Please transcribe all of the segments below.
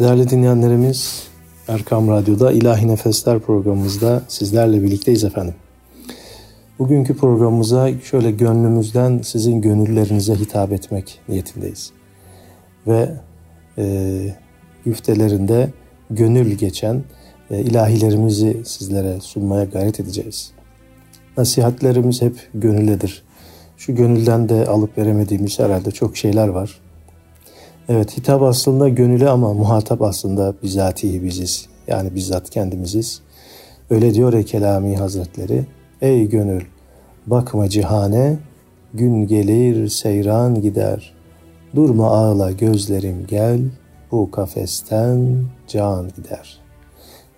Değerli dinleyenlerimiz Erkam Radyo'da İlahi Nefesler programımızda sizlerle birlikteyiz efendim. Bugünkü programımıza şöyle gönlümüzden sizin gönüllerinize hitap etmek niyetindeyiz. Ve e, güftelerinde gönül geçen e, ilahilerimizi sizlere sunmaya gayret edeceğiz. Nasihatlerimiz hep gönülledir. Şu gönülden de alıp veremediğimiz herhalde çok şeyler var. Evet hitap aslında gönüle ama muhatap aslında bizatihi biziz. Yani bizzat kendimiziz. Öyle diyor ya Kelami Hazretleri. Ey gönül bakma cihane, gün gelir seyran gider. Durma ağla gözlerim gel, bu kafesten can gider.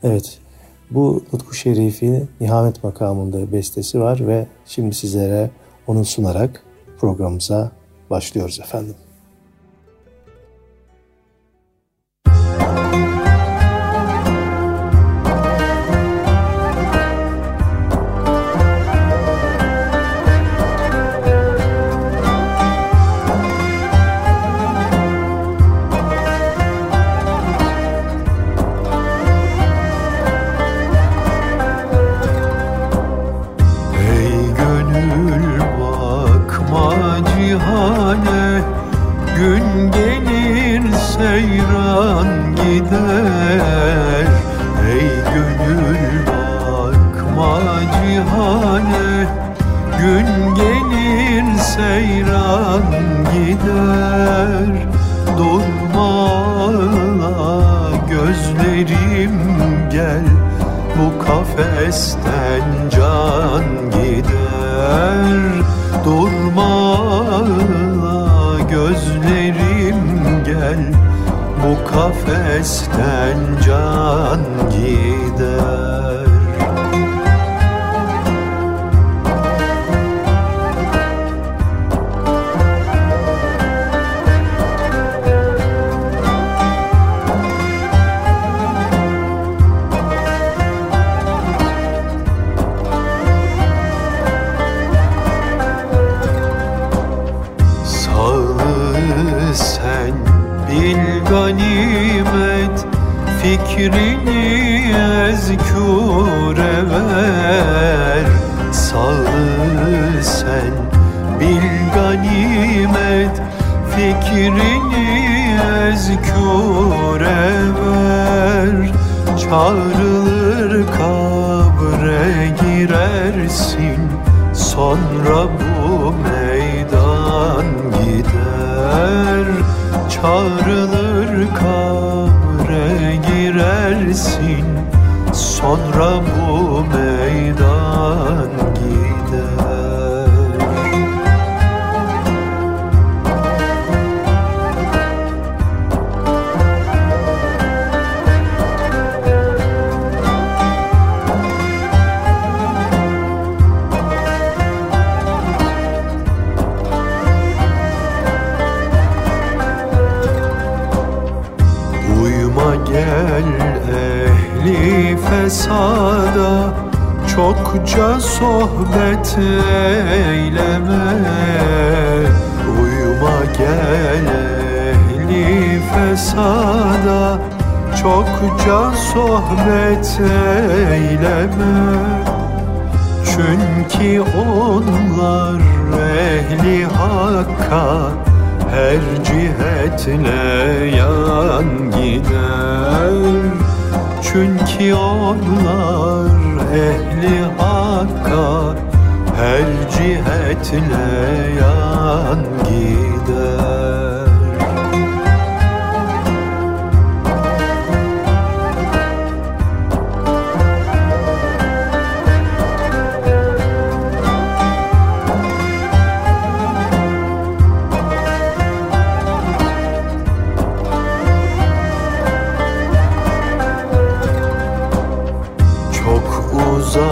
Evet bu Nutku Şerifi Nihamet makamında bestesi var ve şimdi sizlere onu sunarak programımıza başlıyoruz efendim. Zikrini ezkure ver Çağrılır kabre girersin Sonra bu meydan gider. Çağrılır kabre girersin Sonra bu Çokça sohbet eyleme Uyuma gel ehli fesada. Çokça sohbet eyleme Çünkü onlar ehli hakka Her cihetle yan gider. Çünkü onlar ehli hakka her cihetle yan git.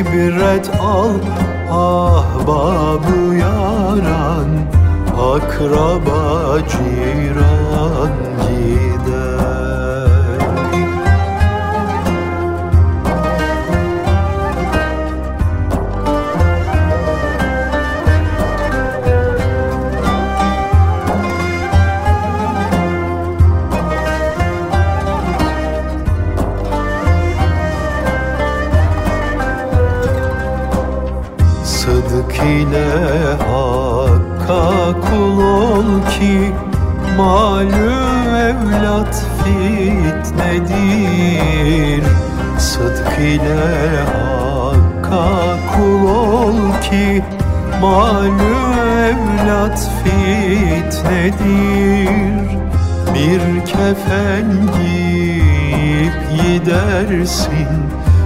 ibret al ahbabı yaran akraba ciran ki Malum evlat fitnedir. Sıdk ile hakka kul ol ki Malum evlat fitnedir. Bir kefen giyip gidersin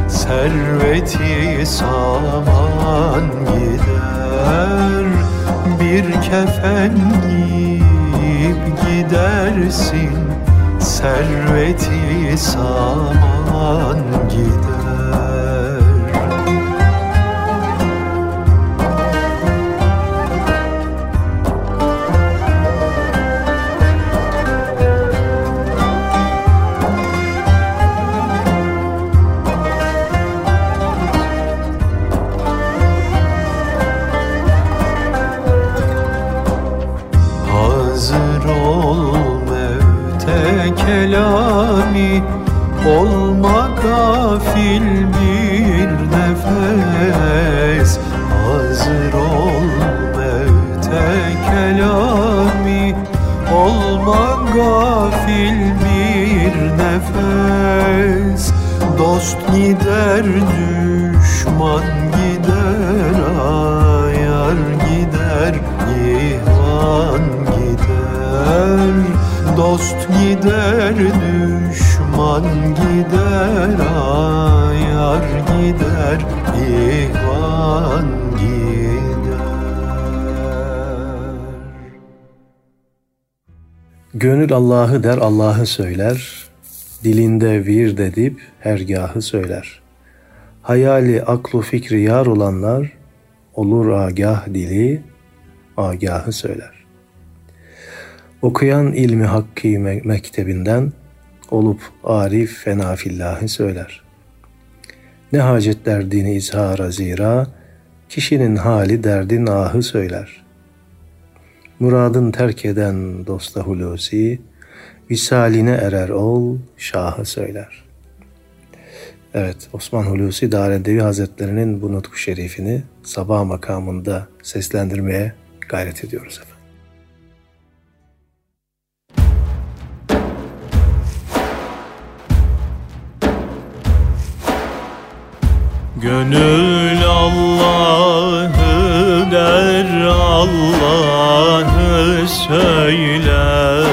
Serveti saman gider. Bir kefen gidersin. Serveti saman gider Gönül Allah'ı der, Allah'ı söyler. Dilinde vir dedip hergahı söyler. Hayali, aklu, fikri yar olanlar olur agah dili, agahı söyler. Okuyan ilmi hakkı mektebinden olup arif fenafillahı söyler. Ne hacet derdini izhara zira, kişinin hali derdin ahı söyler. Muradın terk eden dosta hulusi, visaline erer ol, şahı söyler. Evet, Osman Hulusi Darendevi Hazretlerinin bu nutku şerifini sabah makamında seslendirmeye gayret ediyoruz efendim. Gönül Allah'ı der Allah'ı söyler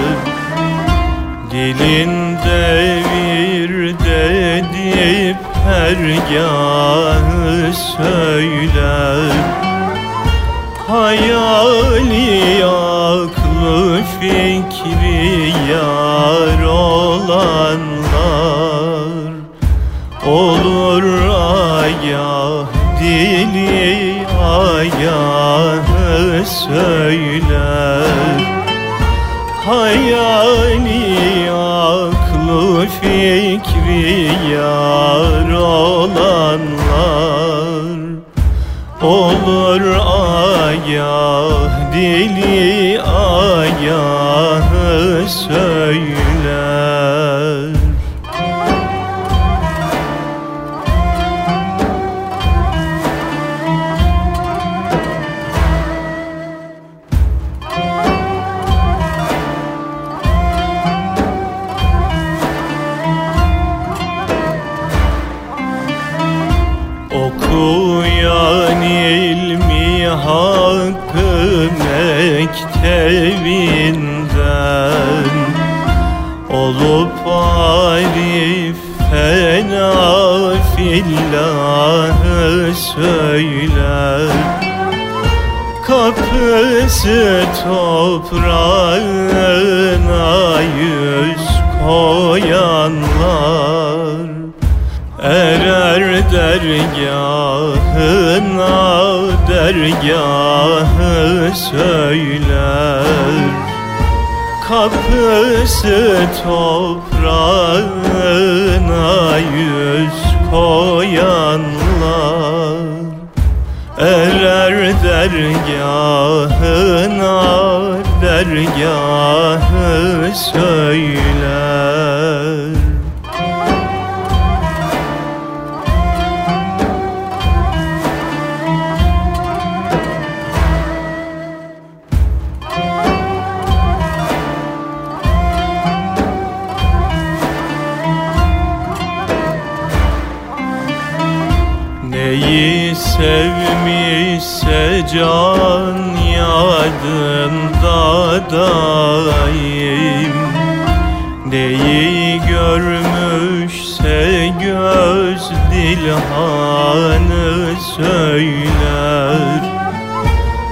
Dilinde bir dedip hergahı söyler Hayali aklı fikri yar olanlar Olur ayah söyler. Hayali aklı fikri yar olanlar. Olur ayah dili mektebinden Olup arif fena fillahı söyler. Kapısı toprağına yüz koyanlar Erer dergahına dergahı söyler. Kapısı toprağına yüz koyanlar. Erer dergahına dergahı söyler can yadında daim Neyi görmüşse göz dilhanı söyler.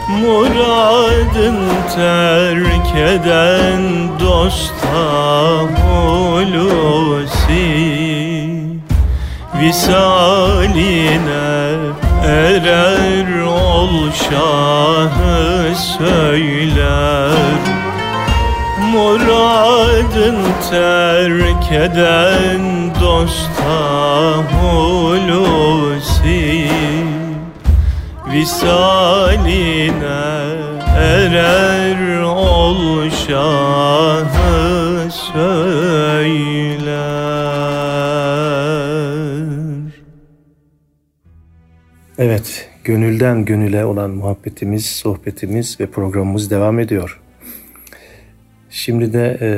Muradın terk eden dosta hulusi. Visaline erer şahı söyler. Muradın terk eden dosta hulusi. Visaline erer ol şahı söyler. Evet, gönülden gönüle olan muhabbetimiz, sohbetimiz ve programımız devam ediyor. Şimdi de e,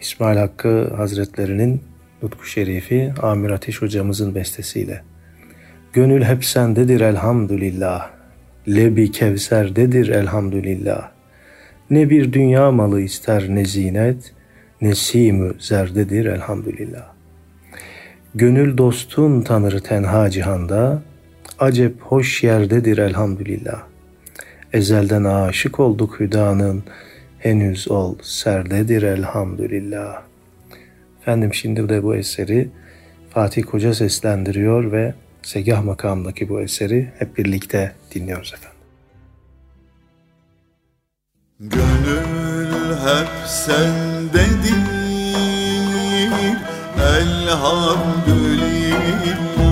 İsmail Hakkı Hazretlerinin Nutku Şerifi Amir Ateş hocamızın bestesiyle. Gönül hep sendedir elhamdülillah. Lebi kevserdedir elhamdülillah. Ne bir dünya malı ister ne zinet, ne simü zerdedir elhamdülillah. Gönül dostun tanır tenha cihanda, acep hoş yerdedir elhamdülillah. Ezelden aşık olduk hüdanın, henüz ol serdedir elhamdülillah. Efendim şimdi de bu eseri Fatih Koca seslendiriyor ve Segah makamındaki bu eseri hep birlikte dinliyoruz efendim. Gönül hep sendedir Elhamdülillah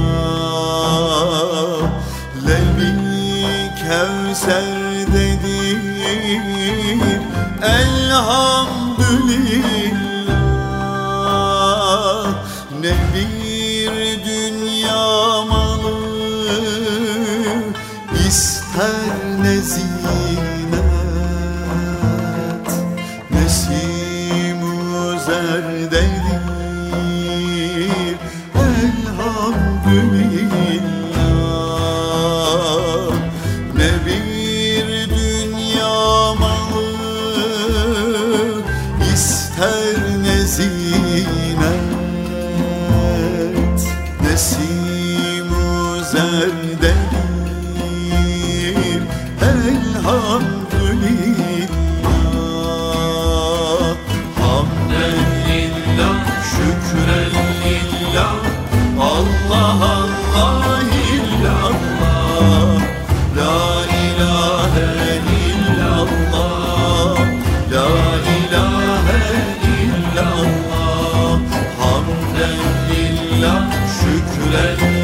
Kevser'dedir Elhamdülillah lillah Şükren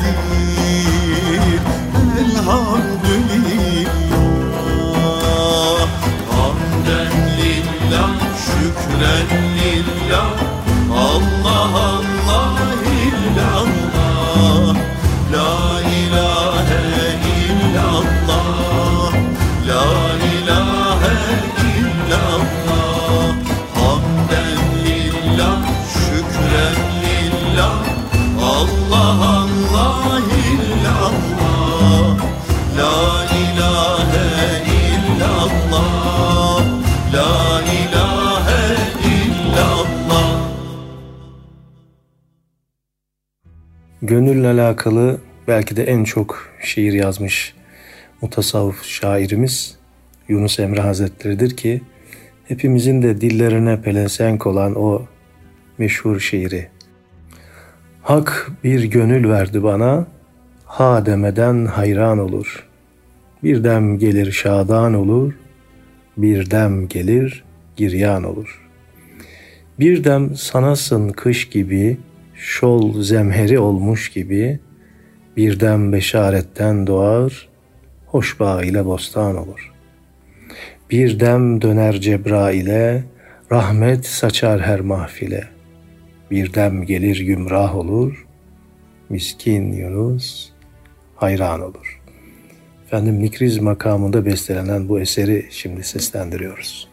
serdedir belki de en çok şiir yazmış mutasavvuf şairimiz Yunus Emre Hazretleri'dir ki hepimizin de dillerine pelesenk olan o meşhur şiiri. Hak bir gönül verdi bana, ha demeden hayran olur. Bir dem gelir şadan olur, bir dem gelir giryan olur. Bir dem sanasın kış gibi, şol zemheri olmuş gibi, bir dem beşaretten doğar, hoş bağ ile bostan olur. Bir dem döner Cebrail'e, rahmet saçar her mahfile. Bir dem gelir gümrah olur, miskin Yunus hayran olur. Efendim Nikriz makamında bestelenen bu eseri şimdi seslendiriyoruz.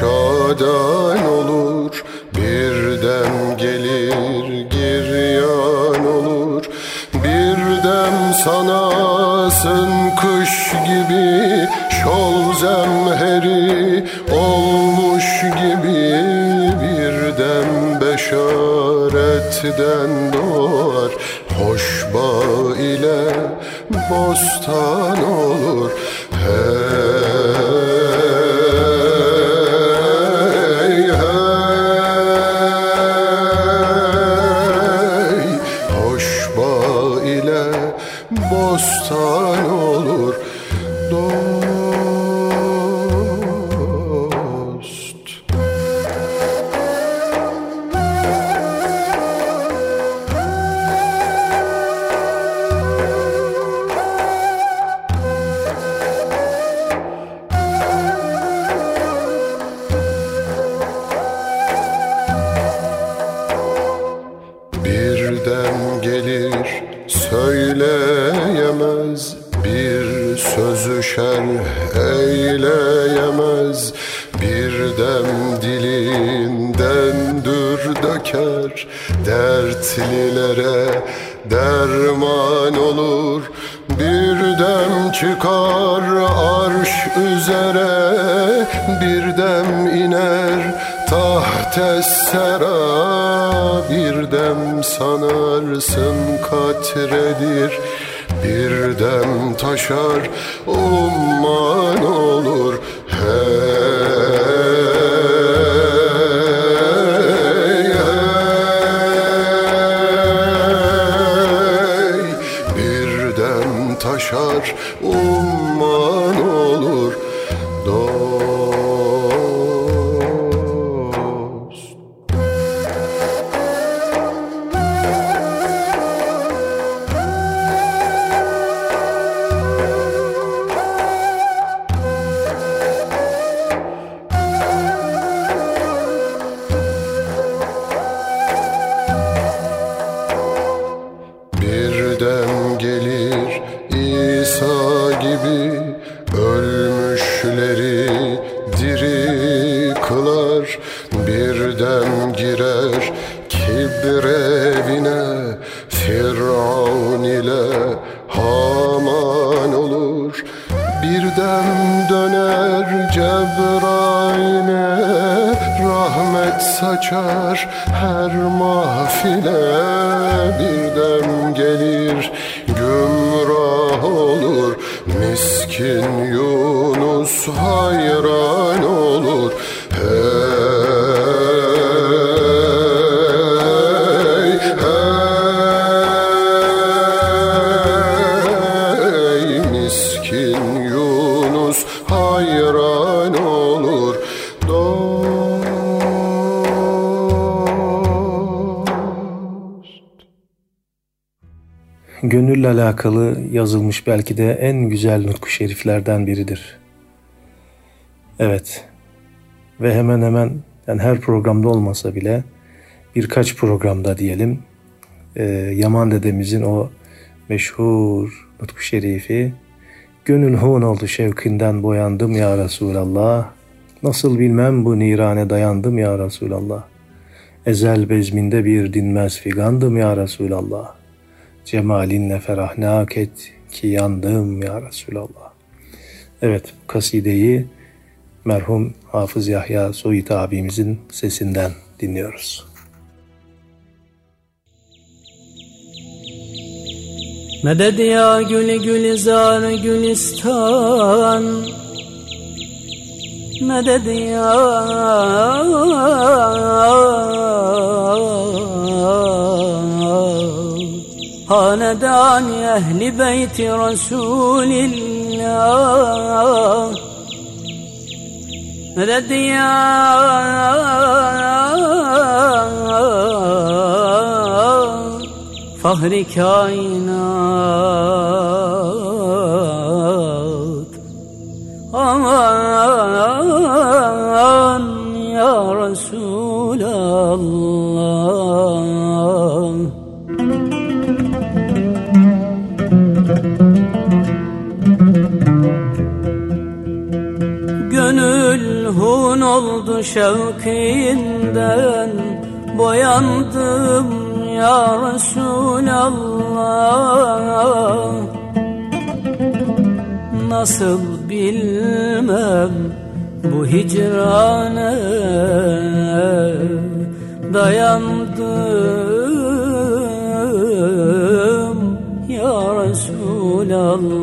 Şadan olur Bir dem gelir giryan olur. Bir dem sanasın kış gibi Şol zemheri olmuş gibi. Bir dem beşaretten doğar Hoş bağ ile bostan olur dilinden döker Dertlilere derman olur. Bir dem çıkar arş üzere Bir dem iner tahtes sera Bir dem sanarsın katredir Bir dem taşar umman olur. Hey girer kibrevine Firavun ile Haman olur. Birden döner Cebrail'e rahmet saçar her mahfile. Birden gelir gümrah olur miskin Yunus hayran olur Gönülle alakalı yazılmış belki de en güzel nutku şeriflerden biridir. Evet. Ve hemen hemen yani her programda olmasa bile birkaç programda diyelim e, Yaman dedemizin o meşhur nutku şerifi Gönül hun oldu şevkinden boyandım ya Resulallah. Nasıl bilmem bu nirane dayandım ya Resulallah. Ezel bezminde bir dinmez figandım ya Resulallah. Cemalinle ferahnak et ki yandım ya Resulallah. Evet kasideyi merhum Hafız Yahya Soyit abimizin sesinden dinliyoruz. Meded ya gül gülizar gülistan Meded ya Hanedani ehli beyti Resulillah Meded ya Fahri kainat Aman ya Resulallah oldu şevkinden. Boyandım ya Resulallah. Nasıl bilmem bu hicrane? Dayandım ya Resulallah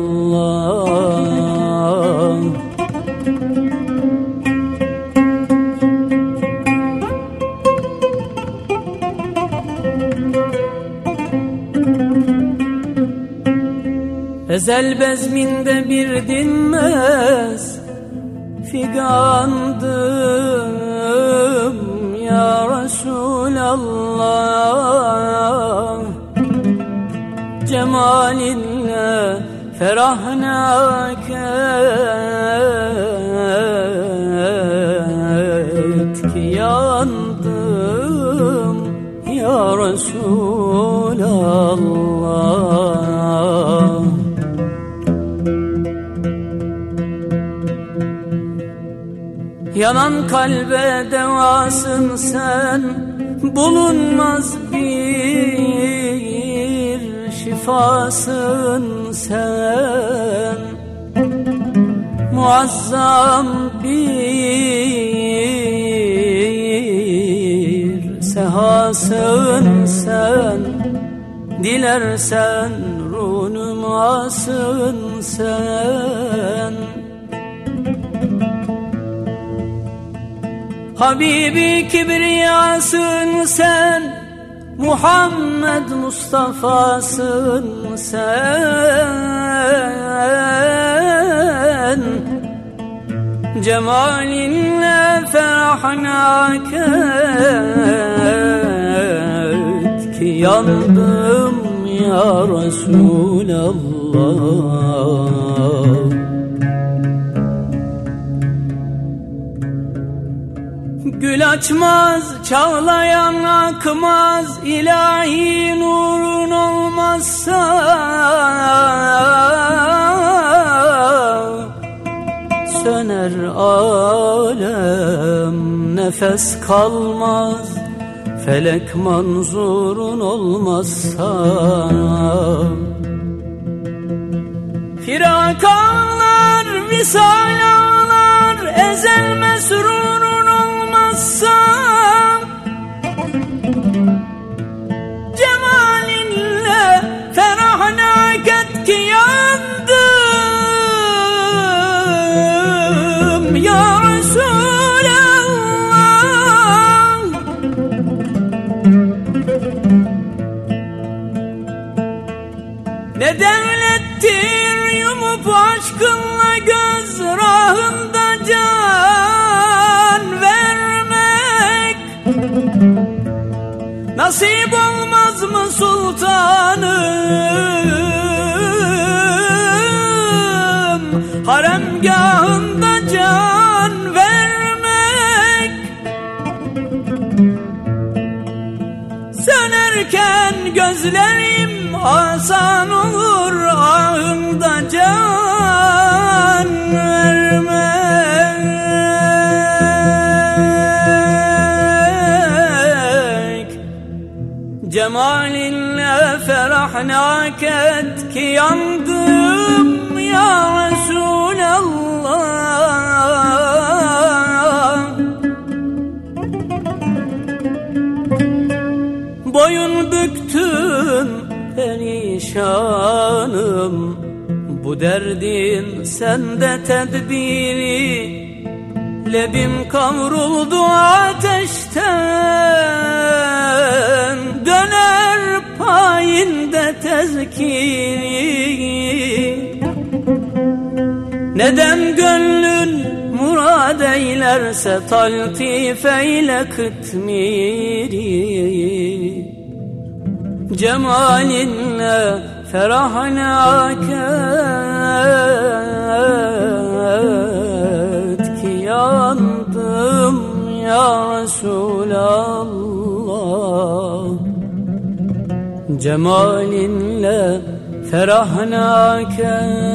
Ezel bezminde bir dinmez Figandım ya Resulallah. Cemalinle ferahnak et ki yandım ya Resulallah Yanan kalbe devasın sen Bulunmaz bir şifasın sen. Muazzam bir sehasın sen Dilersen runumasın sen Habibi kibriyasın sen Muhammed Mustafa'sın sen. Cemalinle ferahnak et Ki yandım ya Resulallah Gül açmaz, çağlayan akmaz ilahi nurun olmazsa. Söner alem nefes kalmaz Felek manzurun olmazsa. Firak ağlar, visal ağlar Ezel mesrurun Nasip olmaz mı sultanım? Haremgahında can vermek. Sönerken gözlerim asan olur ahımda can Cemalinle ferahnak et ki yandım ya Resulallah. Boyun büktüm perişanım Bu derdin sende tedbiri. Lebim kavruldu ateşten payinde tezkiri Neden gönlün murad eylerse taltif eyle kıtmiri. Cemalinle ferahnak et ki yandım ya Resulallah Cemalinle ferahnak et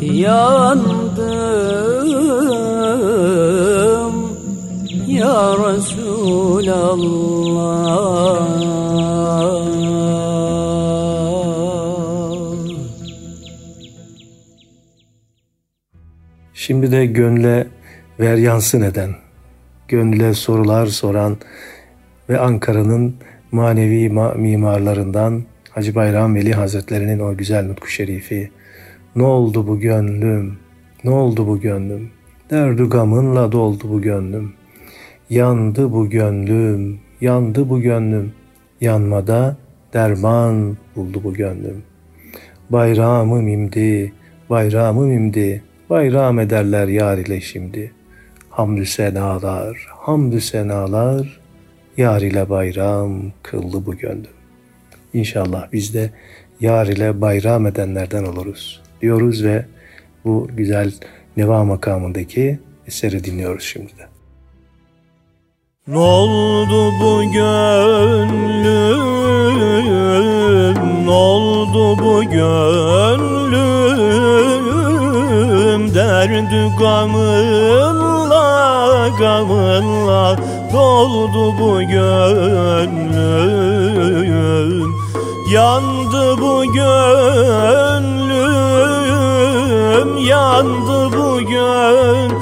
ki yandım ya Resulallah. Şimdi de gönle ver yansın eden, gönle sorular soran ve Ankara'nın manevi ma- mimarlarından Hacı Bayram Veli Hazretleri'nin o güzel nutku şerifi. Ne oldu bu gönlüm, ne oldu bu gönlüm, derdu gamınla doldu bu gönlüm. Yandı bu gönlüm, yandı bu gönlüm, yanmada derman buldu bu gönlüm. Bayramım imdi, bayramım imdi, bayram ederler yar ile şimdi. Hamdü senalar, hamdü senalar, yar ile bayram kıldı bu gönlüm. İnşallah biz de yar ile bayram edenlerden oluruz diyoruz ve bu güzel neva makamındaki eseri dinliyoruz şimdi de. Ne oldu bu gönlüm Ne oldu bu gönlüm Derdi gamınla gamınla Doldu bu gönlüm. Yandı bu gönlüm Yandı bu gönlüm.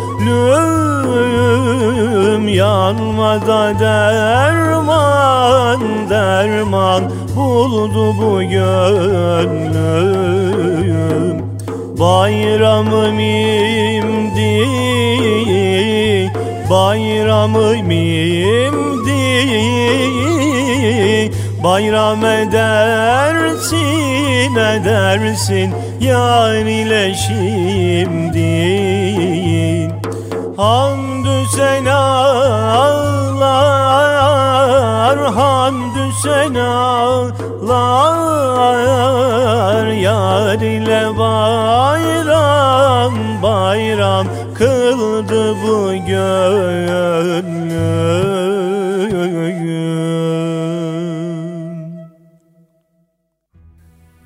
Yanmada derman derman Buldu bu gönlüm. Bayramım imdi Bayramım imdi Bayram edersin edersin Yar ile şimdi. Hamdü senalar Hamdü sen ağlar. Yar ile bayram bayram Kıldı bu gönlüm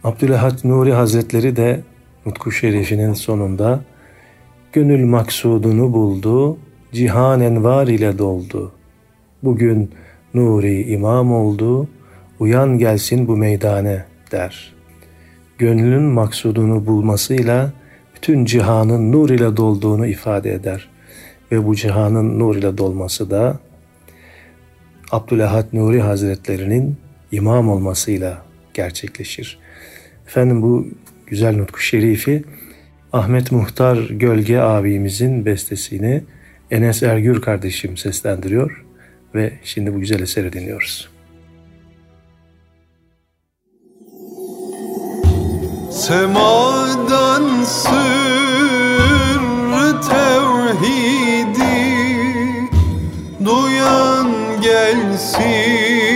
Abdülahat Nuri Hazretleri de Nutku Şerifinin sonunda Gönül maksudunu buldu, cihan envar ile doldu. Bugün Nuri imam oldu, uyan gelsin bu meydane der. Gönlün maksudunu bulmasıyla bütün cihanın nur ile dolduğunu ifade eder. Ve bu cihanın nur ile dolması da Abdülahat Nuri Hazretlerinin imam olmasıyla gerçekleşir. Efendim bu güzel nutku şerifi Ahmet Muhtar Gölge abimizin bestesini Enes Ergür kardeşim seslendiriyor ve şimdi bu güzel eseri dinliyoruz. Semadan sırrı tevhidi Duyan gelsin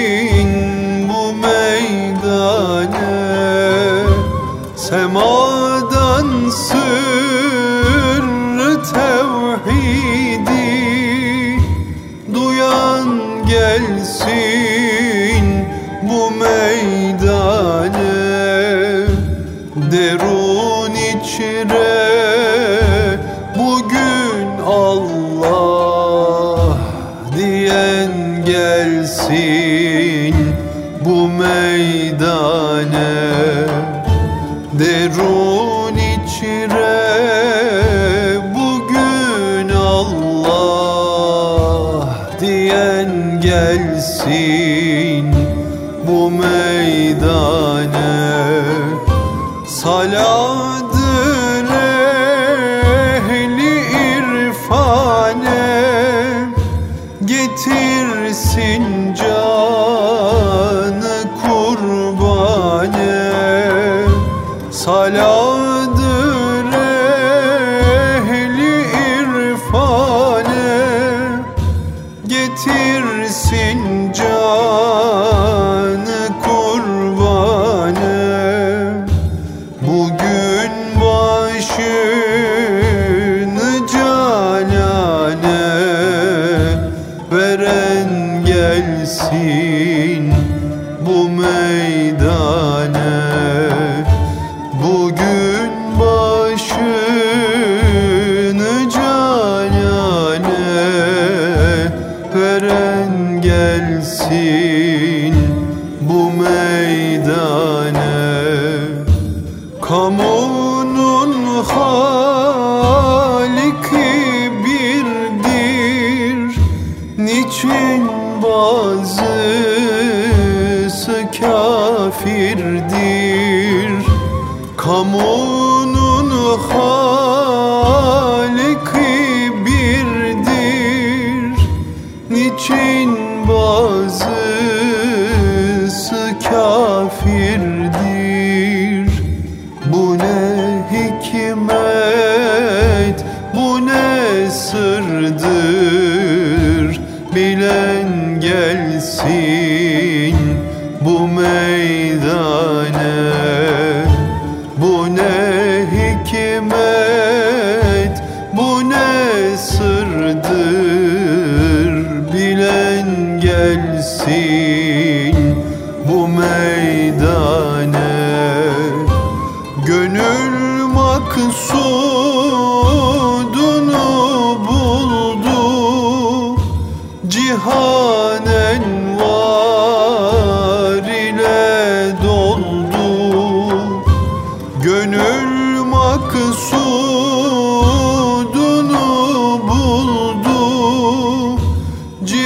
Allah diyen gelsin bu meydane Niçin bazısı kafirdir. Kamunun haliki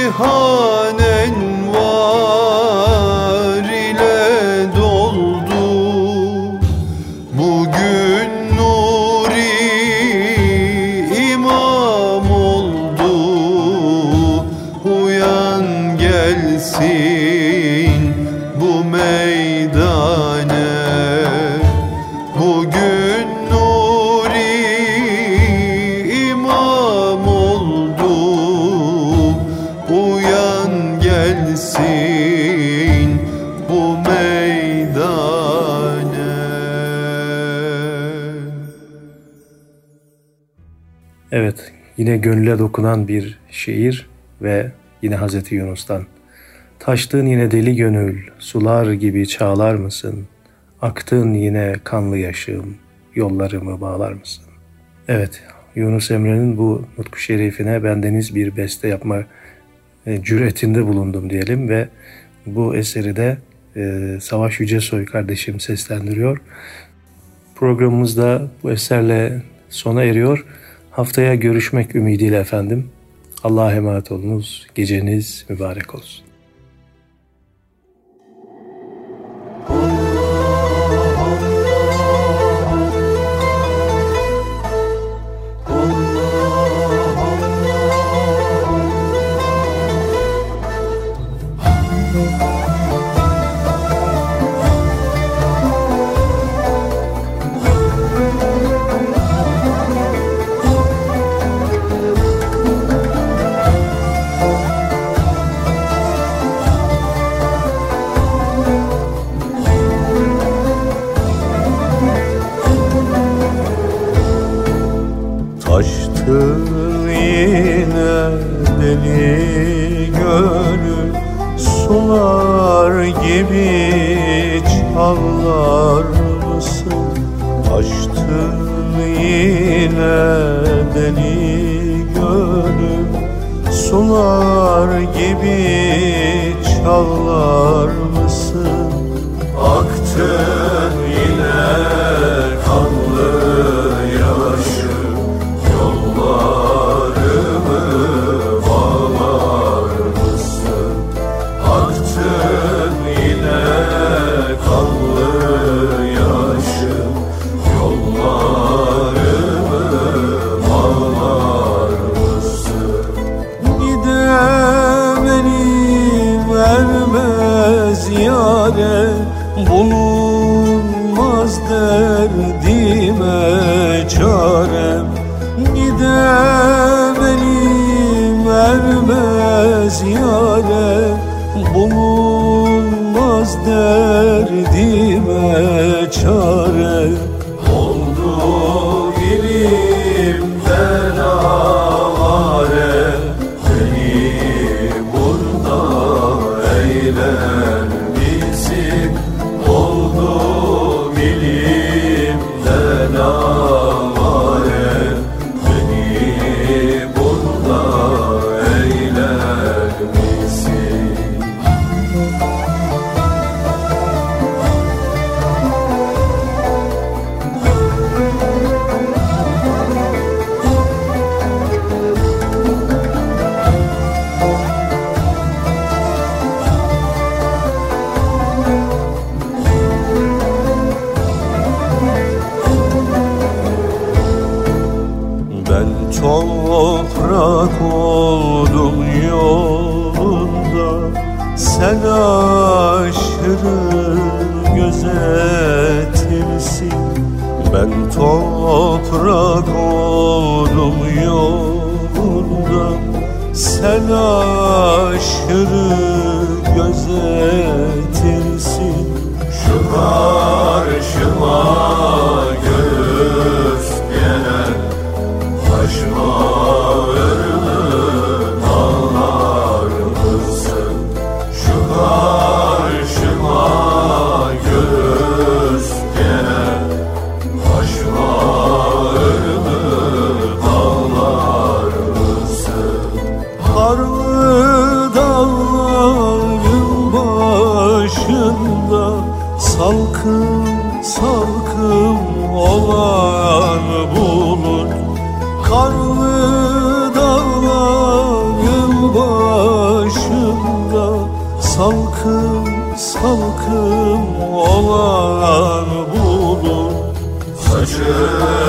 Cihan Yine gönüle dokunan bir şiir ve yine Hazreti Yunus'tan. Taştın yine deli gönül, sular gibi çağlar mısın? Aktın yine kanlı yaşım, yollarımı bağlar mısın? Evet, Yunus Emre'nin bu nutku şerifine bendeniz bir beste yapma e, cüretinde bulundum diyelim ve bu eseri de e, Savaş Yücesoy kardeşim seslendiriyor. Programımız da bu eserle sona eriyor. Haftaya görüşmek ümidiyle efendim. Allah'a emanet olunuz. Geceniz mübarek olsun. should.